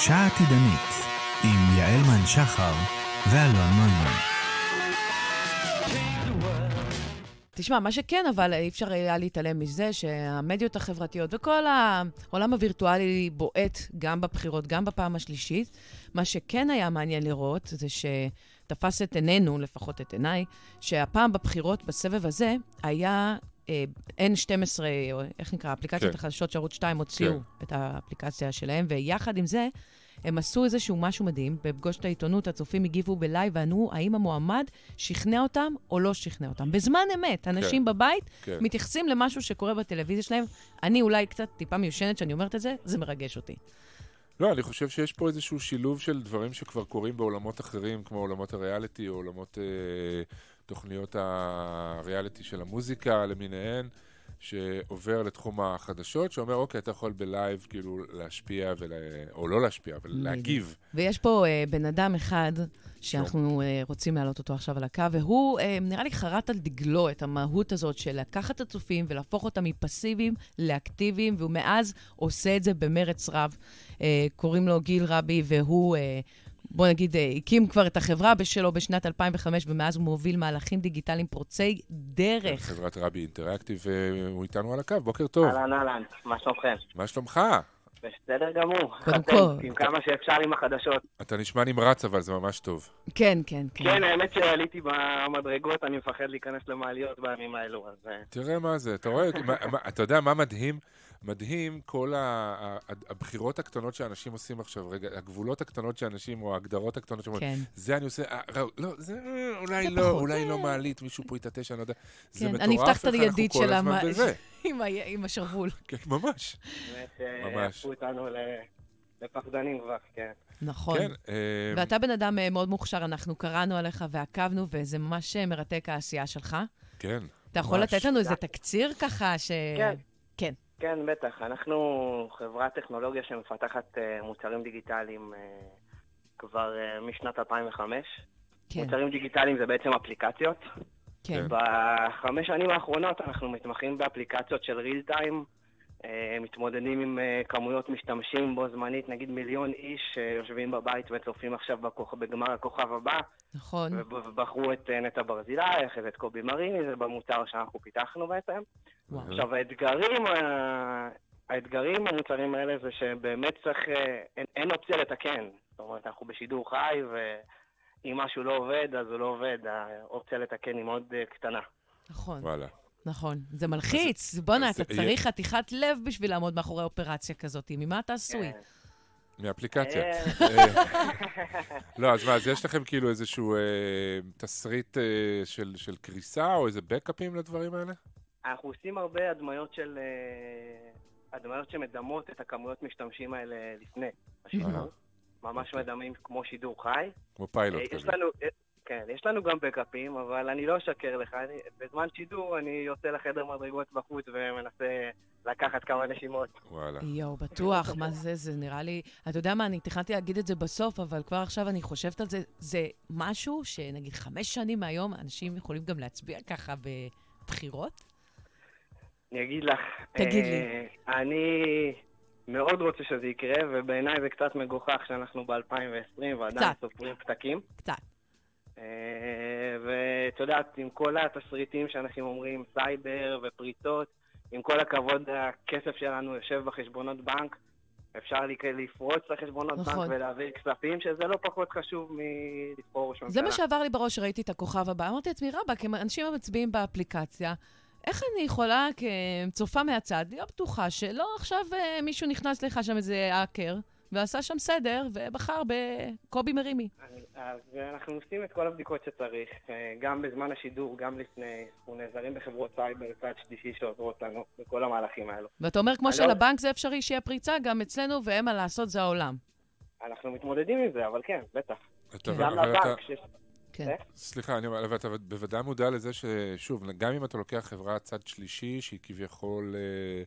שעה עתידנית עם יעל מן שחר ואלון נוימן. תשמע, מה שכן, אבל אי אפשר היה להתעלם מזה שהמדיות החברתיות וכל העולם הווירטואלי בועט גם בבחירות, גם בפעם השלישית. מה שכן היה מעניין לראות זה שתפס את עינינו, לפחות את עיניי, שהפעם בבחירות, בסבב הזה, היה N12, או איך נקרא, אפליקציות כן. החדשות שערוץ 2 הוציאו כן. את האפליקציה שלהם, ויחד עם זה, הם עשו איזשהו משהו מדהים. בפגוש את העיתונות, הצופים הגיבו בלייב וענו האם המועמד שכנע אותם או לא שכנע אותם. בזמן אמת, אנשים בבית כן. מתייחסים למשהו שקורה בטלוויזיה שלהם. אני אולי קצת טיפה מיושנת שאני אומרת את זה, זה מרגש אותי. לא, אני חושב שיש פה איזשהו שילוב של דברים שכבר קורים בעולמות אחרים, כמו עולמות הריאליטי או עולמות אה, תוכניות הריאליטי של המוזיקה למיניהן, שעובר לתחום החדשות, שאומר, אוקיי, אתה יכול בלייב כאילו להשפיע, ולה... או לא להשפיע, אבל להגיב. ויש פה אה, בן אדם אחד שאנחנו אה, רוצים להעלות אותו עכשיו על הקו, והוא אה, נראה לי חרט על דגלו את המהות הזאת של לקחת את הצופים ולהפוך אותם מפסיביים לאקטיביים, והוא מאז עושה את זה במרץ רב. אה, קוראים לו גיל רבי, והוא... אה, בוא נגיד, אה, הקים כבר את החברה שלו בשנת 2005, ומאז הוא מוביל מהלכים דיגיטליים פורצי דרך. חברת רבי אינטראקטיב, והוא איתנו על הקו, בוקר טוב. אהלן אהלן, מה שלומכם? מה שלומך? בסדר גמור. קודם כל. עם כמה שאפשר עם החדשות. אתה נשמע נמרץ, אבל זה ממש טוב. כן, כן, כן. כן, האמת שעליתי במדרגות, אני מפחד להיכנס למעליות בימים האלו, אז... אה, תראה מה זה, אתה רואה, אתה יודע מה מדהים? מדהים כל ה, ה, הבחירות הקטנות שאנשים עושים עכשיו, רגע, הגבולות הקטנות שאנשים, או ההגדרות הקטנות שאומרים, כן. זה אני עושה, אה, לא, זה אה, אולי זה לא, פחות, אולי זה- לא מעלית, מישהו פה יתעטש, אני לא יודע. זה כן, מטורף, אני אפתח את הידית של המ-. עם ה- עם השרוול. כן, ממש. באמת, ממש. אה, הפכו אותנו לפחדנים כבר, כן. נכון. כן, אה, ואתה בן אדם מאוד מוכשר, אנחנו קראנו עליך ועקבנו, וזה ממש מרתק העשייה שלך. כן. אתה יכול ממש. לתת לנו איזה תקציר ככה, ש... כן. כן. בטח. אנחנו חברת טכנולוגיה שמפתחת אה, מוצרים דיגיטליים אה, כבר אה, משנת 2005. כן, מוצרים דיגיטליים זה בעצם אפליקציות. כן. בחמש שנים האחרונות אנחנו מתמחים באפליקציות של ריל טיים, מתמודדים עם כמויות משתמשים בו זמנית, נגיד מיליון איש שיושבים בבית וצופים עכשיו בכוכ... בגמר הכוכב הבא, נכון. וב- ובחרו את נטע ברזילי, אחרי זה את קובי מריני, זה במוצר שאנחנו פיתחנו בעצם. וואו. עכשיו האתגרים, אה, האתגרים במוצרים האלה זה שבאמת צריך, אה, אין, אין אופציה לתקן. זאת אומרת, אנחנו בשידור חי, ואם משהו לא עובד, אז הוא לא עובד. האופציה לתקן היא מאוד אה, קטנה. נכון, וואלה. נכון. זה מלחיץ. בואנה, אתה צריך חתיכת לב בשביל לעמוד מאחורי אופרציה כזאת. ממה אתה עשוי? כן. מאפליקציה. לא, אז מה, אז יש לכם כאילו איזשהו אה, תסריט אה, של של קריסה, או איזה בקאפים לדברים האלה? אנחנו עושים הרבה הדמיות של... אה, הדמיות שמדמות את הכמויות משתמשים האלה לפני. השידור. ממש אוקיי. מדמים כמו שידור חי. כמו פיילוט אה, יש כזה. לנו, אה, כן, יש לנו גם בקאפים, אבל אני לא אשקר לך. אני, בזמן שידור אני יוצא לחדר מדרגות בחוץ ומנסה לקחת כמה נשימות. וואלה. יואו, בטוח, מה זה, זה נראה לי... אתה יודע מה, אני תכננתי להגיד את זה בסוף, אבל כבר עכשיו אני חושבת על זה, זה משהו שנגיד חמש שנים מהיום, אנשים יכולים גם להצביע ככה בבחירות? אני אגיד לך, תגיד אה, לי. אני מאוד רוצה שזה יקרה, ובעיניי זה קצת מגוחך שאנחנו ב-2020 ועדיין. סופרים פתקים. קצת. אה, ואת יודעת, עם כל התסריטים שאנשים אומרים, סייבר ופריצות, עם כל הכבוד, הכסף שלנו יושב בחשבונות בנק. אפשר לפרוץ לחשבונות בנק נכון. ולהעביר כספים, שזה לא פחות חשוב מלבחור ראש ממשלה. זה מה שעבר לי בראש כשראיתי את הכוכב הבא. אמרתי לעצמי, רבאק, הם אנשים המצביעים באפליקציה, איך אני יכולה כצופה מהצד להיות בטוחה שלא עכשיו אה, מישהו נכנס לך שם איזה האקר, ועשה שם סדר, ובחר בקובי מרימי. אני- אז אנחנו עושים את כל הבדיקות שצריך, אה, גם בזמן השידור, גם לפני. אנחנו נעזרים בחברות סייבר צד שלישי שעוזרות לנו בכל המהלכים האלו. ואתה אומר, כמו שלבנק זה אפשרי שיהיה פריצה, גם אצלנו, ואין מה לעשות, זה העולם. אנחנו מתמודדים עם זה, אבל כן, בטח. אתה- גם אתה- לבנק. כן. סליחה, אני אומר, אבל אתה בוודאי מודע לזה ששוב, גם אם אתה לוקח חברת צד שלישי, שהיא כביכול אה,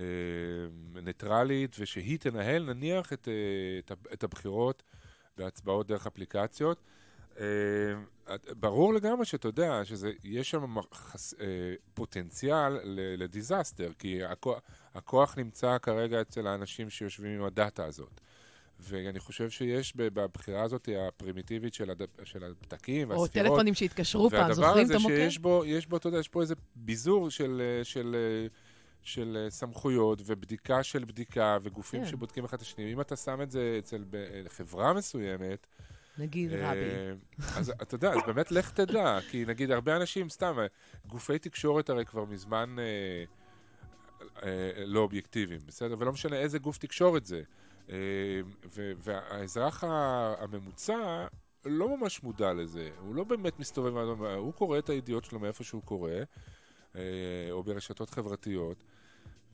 אה, ניטרלית, ושהיא תנהל נניח את, אה, את, את הבחירות וההצבעות דרך אפליקציות, אה, ברור לגמרי שאתה יודע שיש שם מ- חס- אה, פוטנציאל לדיזסטר, כי הכוח, הכוח נמצא כרגע אצל האנשים שיושבים עם הדאטה הזאת. ואני חושב שיש בבחירה הזאת הפרימיטיבית של, הד... של הפתקים או והספירות. או טלפונים שהתקשרו פעם, זוכרים את המוקד? והדבר הזה שיש בו, יש בו, אתה יודע, יש פה איזה ביזור של, של, של סמכויות ובדיקה של בדיקה וגופים כן. שבודקים אחד את השני. אם אתה שם את זה אצל חברה מסוימת, נגיד רבי. אז אתה יודע, אז באמת לך תדע, כי נגיד הרבה אנשים, סתם, גופי תקשורת הרי כבר מזמן אה, אה, לא אובייקטיביים, בסדר? ולא משנה איזה גוף תקשורת זה. אה, והאזרח הממוצע לא ממש מודע לזה, הוא לא באמת מסתובב, הוא קורא את הידיעות שלו מאיפה שהוא קורא, אה, או ברשתות חברתיות,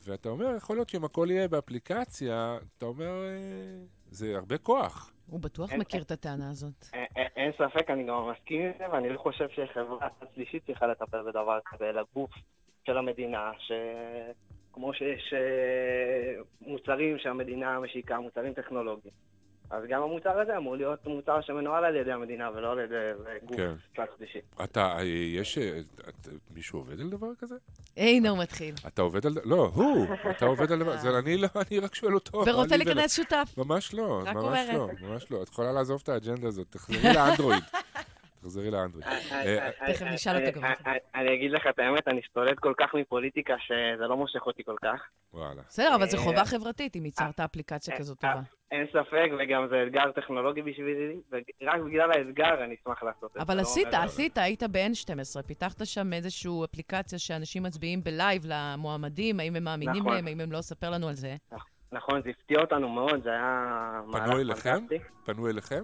ואתה אומר, יכול להיות שאם הכל יהיה באפליקציה, אתה אומר, אה, זה הרבה כוח. הוא בטוח מכיר את הטענה הזאת. אין ספק, אני גם מסכים עם זה, ואני לא חושב שחברה שלישית צריכה לטפל בדבר כזה, אלא גוף של המדינה, שכמו שיש אה, מוצרים שהמדינה משיקה, מוצרים טכנולוגיים. אז גם המוצר הזה אמור להיות מוצר שמנוהל על ידי המדינה ולא על ידי גוף כן. צד שלישי. אתה, יש, את, מישהו עובד על דבר כזה? איינור מתחיל. אתה עובד על, לא, הוא, אתה עובד על דבר, זה אני לא, אני רק שואל אותו. ורוצה להיכנס שותף. ממש לא, ממש לא, ממש לא. את יכולה לעזוב את האג'נדה הזאת, תחזרי לאנדרואיד. תחזרי לאנדרואיד. אה, אה, תכף נשאל אותו גם. אה, אני אגיד לך את האמת, אני סולד כל כך מפוליטיקה שזה לא מושך אותי כל כך. וואלה. בסדר, אבל זו חובה חברתית אם ייצרת אפליקציה כזאת טובה. אין ספק, וגם זה אתגר טכנולוגי בשבילי, ורק בגלל האתגר אני אשמח לעשות את זה. אבל לא עשית, עשית, היית ב-N12, פיתחת שם איזושהי אפליקציה שאנשים מצביעים בלייב למועמדים, האם הם מאמינים נכון. להם, האם הם לא, ספר לנו על זה. נכון, זה הפתיע אותנו מאוד, זה היה מהלך פנטסטי. פנו אליכם?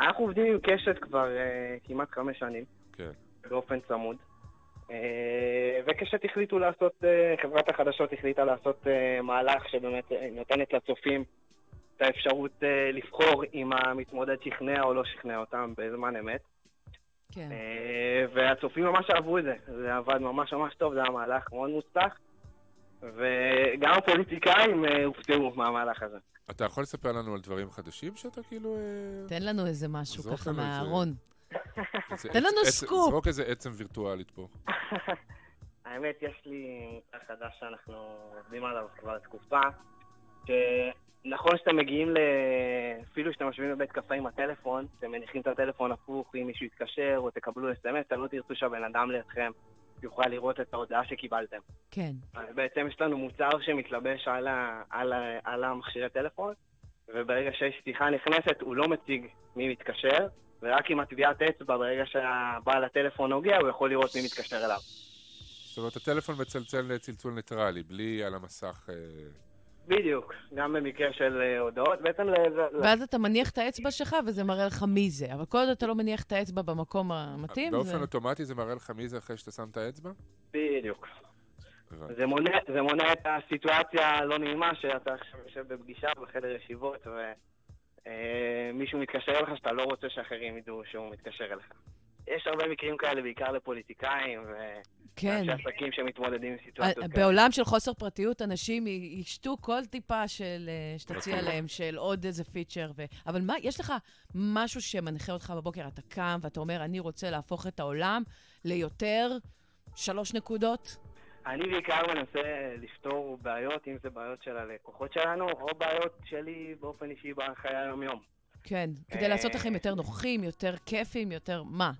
אנחנו עובדים עם קשת כבר uh, כמעט חמש שנים. כן. באופן צמוד. Uh, וקשת החליטו לעשות, uh, חברת החדשות החליטה לעשות uh, מהלך שבאמת נותנת לצופים את האפשרות uh, לבחור אם המתמודד שכנע או לא שכנע אותם בזמן אמת. כן. Uh, והצופים ממש אהבו את זה. זה עבד ממש ממש טוב, זה היה מהלך מאוד מוצלח. וגם הפוליטיקאים הופתעו מהמהלך הזה. אתה יכול לספר לנו על דברים חדשים שאתה כאילו... אה, תן לנו איזה משהו ככה מהארון. תן לנו סקופ. זרוק איזה עצם וירטואלית פה. האמת, יש לי מוצר חדש שאנחנו עובדים עליו כבר תקופה, שנכון שאתם מגיעים ל... אפילו שאתם יושבים בבית קפה עם הטלפון, אתם מניחים את הטלפון הפוך, אם מישהו יתקשר או תקבלו אס.אם.אס, אתם לא תרצו שהבן אדם לידכם יוכל לראות את ההודעה שקיבלתם. כן. אז בעצם יש לנו מוצר שמתלבש על, ה, על, ה, על המכשירי טלפון, וברגע שיש שיחה נכנסת, הוא לא מציג מי מתקשר, ורק עם הטביעת אצבע, ברגע שהבעל הטלפון נוגע, הוא יכול לראות מי מתקשר אליו. זאת אומרת, הטלפון מצלצל צלצול ניטרלי, בלי על המסך... אה... בדיוק, גם במקרה של אה, הודעות, בעצם... ואז אתה מניח את האצבע שלך וזה מראה לך מי זה, אבל כל עוד אתה לא מניח את האצבע במקום המתאים, באופן. אוטומטי זה מראה לך מי זה אחרי שאתה שם את האצבע? בדיוק. זה מונע, זה מונע את הסיטואציה הלא נעימה שאתה עכשיו יושב בפגישה בחדר ישיבות ומישהו אה, מתקשר אליך שאתה לא רוצה שאחרים ידעו שהוא מתקשר אליך. יש הרבה מקרים כאלה, בעיקר לפוליטיקאים, ו... כן. אנשי עסקים שמתמודדים עם סיטואציות כאלה. בעולם של חוסר פרטיות, אנשים ישתו כל טיפה של, אה, שתציע להם, של עוד איזה פיצ'ר. ו... אבל מה, יש לך משהו שמנחה אותך בבוקר, אתה קם ואתה אומר, אני רוצה להפוך את העולם ליותר שלוש נקודות? אני בעיקר מנסה לפתור בעיות, אם זה בעיות של הלקוחות שלנו, או בעיות שלי באופן אישי בחיי היום-יום. כן, כדי לעשות לכם יותר נוחים, יותר כיפים, יותר מה?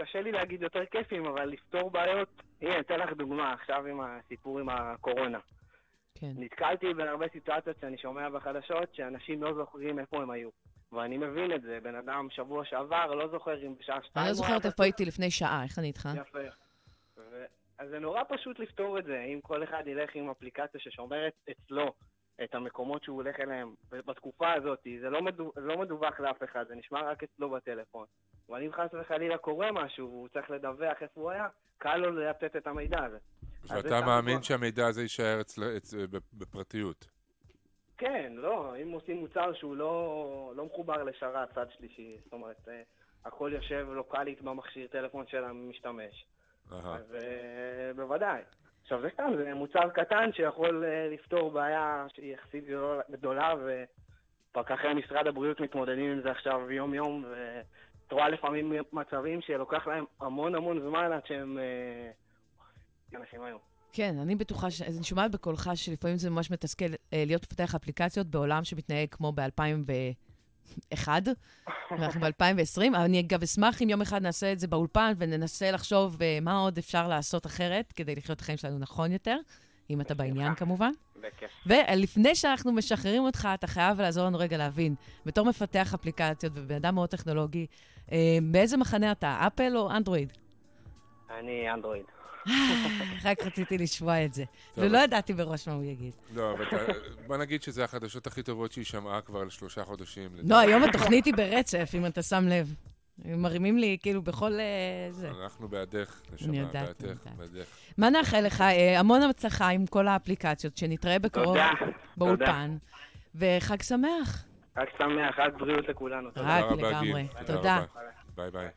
קשה לי להגיד יותר כיפים, אבל לפתור בעיות, הנה, אתן לך דוגמה עכשיו עם הסיפור עם הקורונה. כן. נתקלתי בהרבה סיטואציות שאני שומע בחדשות, שאנשים לא זוכרים איפה הם היו. ואני מבין את זה, בן אדם שבוע שעבר לא זוכר אם בשעה שתיים... אני לא זוכרת איפה הייתי לפני שעה, איך אני איתך? יפה. ו... אז זה נורא פשוט לפתור את זה, אם כל אחד ילך עם אפליקציה ששומרת אצלו את המקומות שהוא הולך אליהם בתקופה הזאת, זה לא, מדו... לא מדווח לאף אחד, זה נשמע רק אצלו בטלפון. אבל אם חס וחלילה קורה משהו, והוא צריך לדווח איפה הוא היה, קל לו לתת את המידע הזה. ואתה מאמין שהמידע הזה יישאר אצל, אצל, בפרטיות? כן, לא, אם עושים מוצר שהוא לא, לא מחובר לשרת צד שלישי, זאת אומרת, אה, הכל יושב לוקאלית במכשיר טלפון של המשתמש. אז uh, בוודאי. עכשיו זה סתם, זה מוצר קטן שיכול uh, לפתור בעיה שהיא יחסית גדולה, ופקחי משרד הבריאות מתמודדים עם זה עכשיו יום-יום, ואת רואה לפעמים מצבים שלוקח להם המון המון זמן עד שהם... uh, אנשים היום. כן, אני בטוחה, ש... אני שומעת בקולך שלפעמים זה ממש מתסכל אה, להיות מפתח אפליקציות בעולם שמתנהג כמו ב-2001, ואנחנו ב-2020. אני אגב אשמח אם יום אחד נעשה את זה באולפן וננסה לחשוב אה, מה עוד אפשר לעשות אחרת כדי לחיות את החיים שלנו נכון יותר, אם אתה בעניין כמובן. בכיף. ולפני שאנחנו משחררים אותך, אתה חייב לעזור לנו רגע להבין, בתור מפתח אפליקציות ובן אדם מאוד טכנולוגי, אה, באיזה מחנה אתה, אפל או אנדרואיד? אני אנדרואיד. רק רציתי לשמוע את זה. ולא ידעתי מראש מה הוא יגיד. לא, אבל בוא נגיד שזה החדשות הכי טובות שהיא שמעה כבר על שלושה חודשים. לא, היום התוכנית היא ברצף, אם אתה שם לב. הם מרימים לי כאילו בכל אה, זה. אנחנו בעדך, אני נשמה, בעדך. בעדך. מה נאחל לך? אה, המון הצלחה עם כל האפליקציות, שנתראה בקרוב. באולפן. וחג שמח. רק שמח, רק בריאות לכולנו. תודה. רק לגמרי. גיל. תודה. ביי ביי.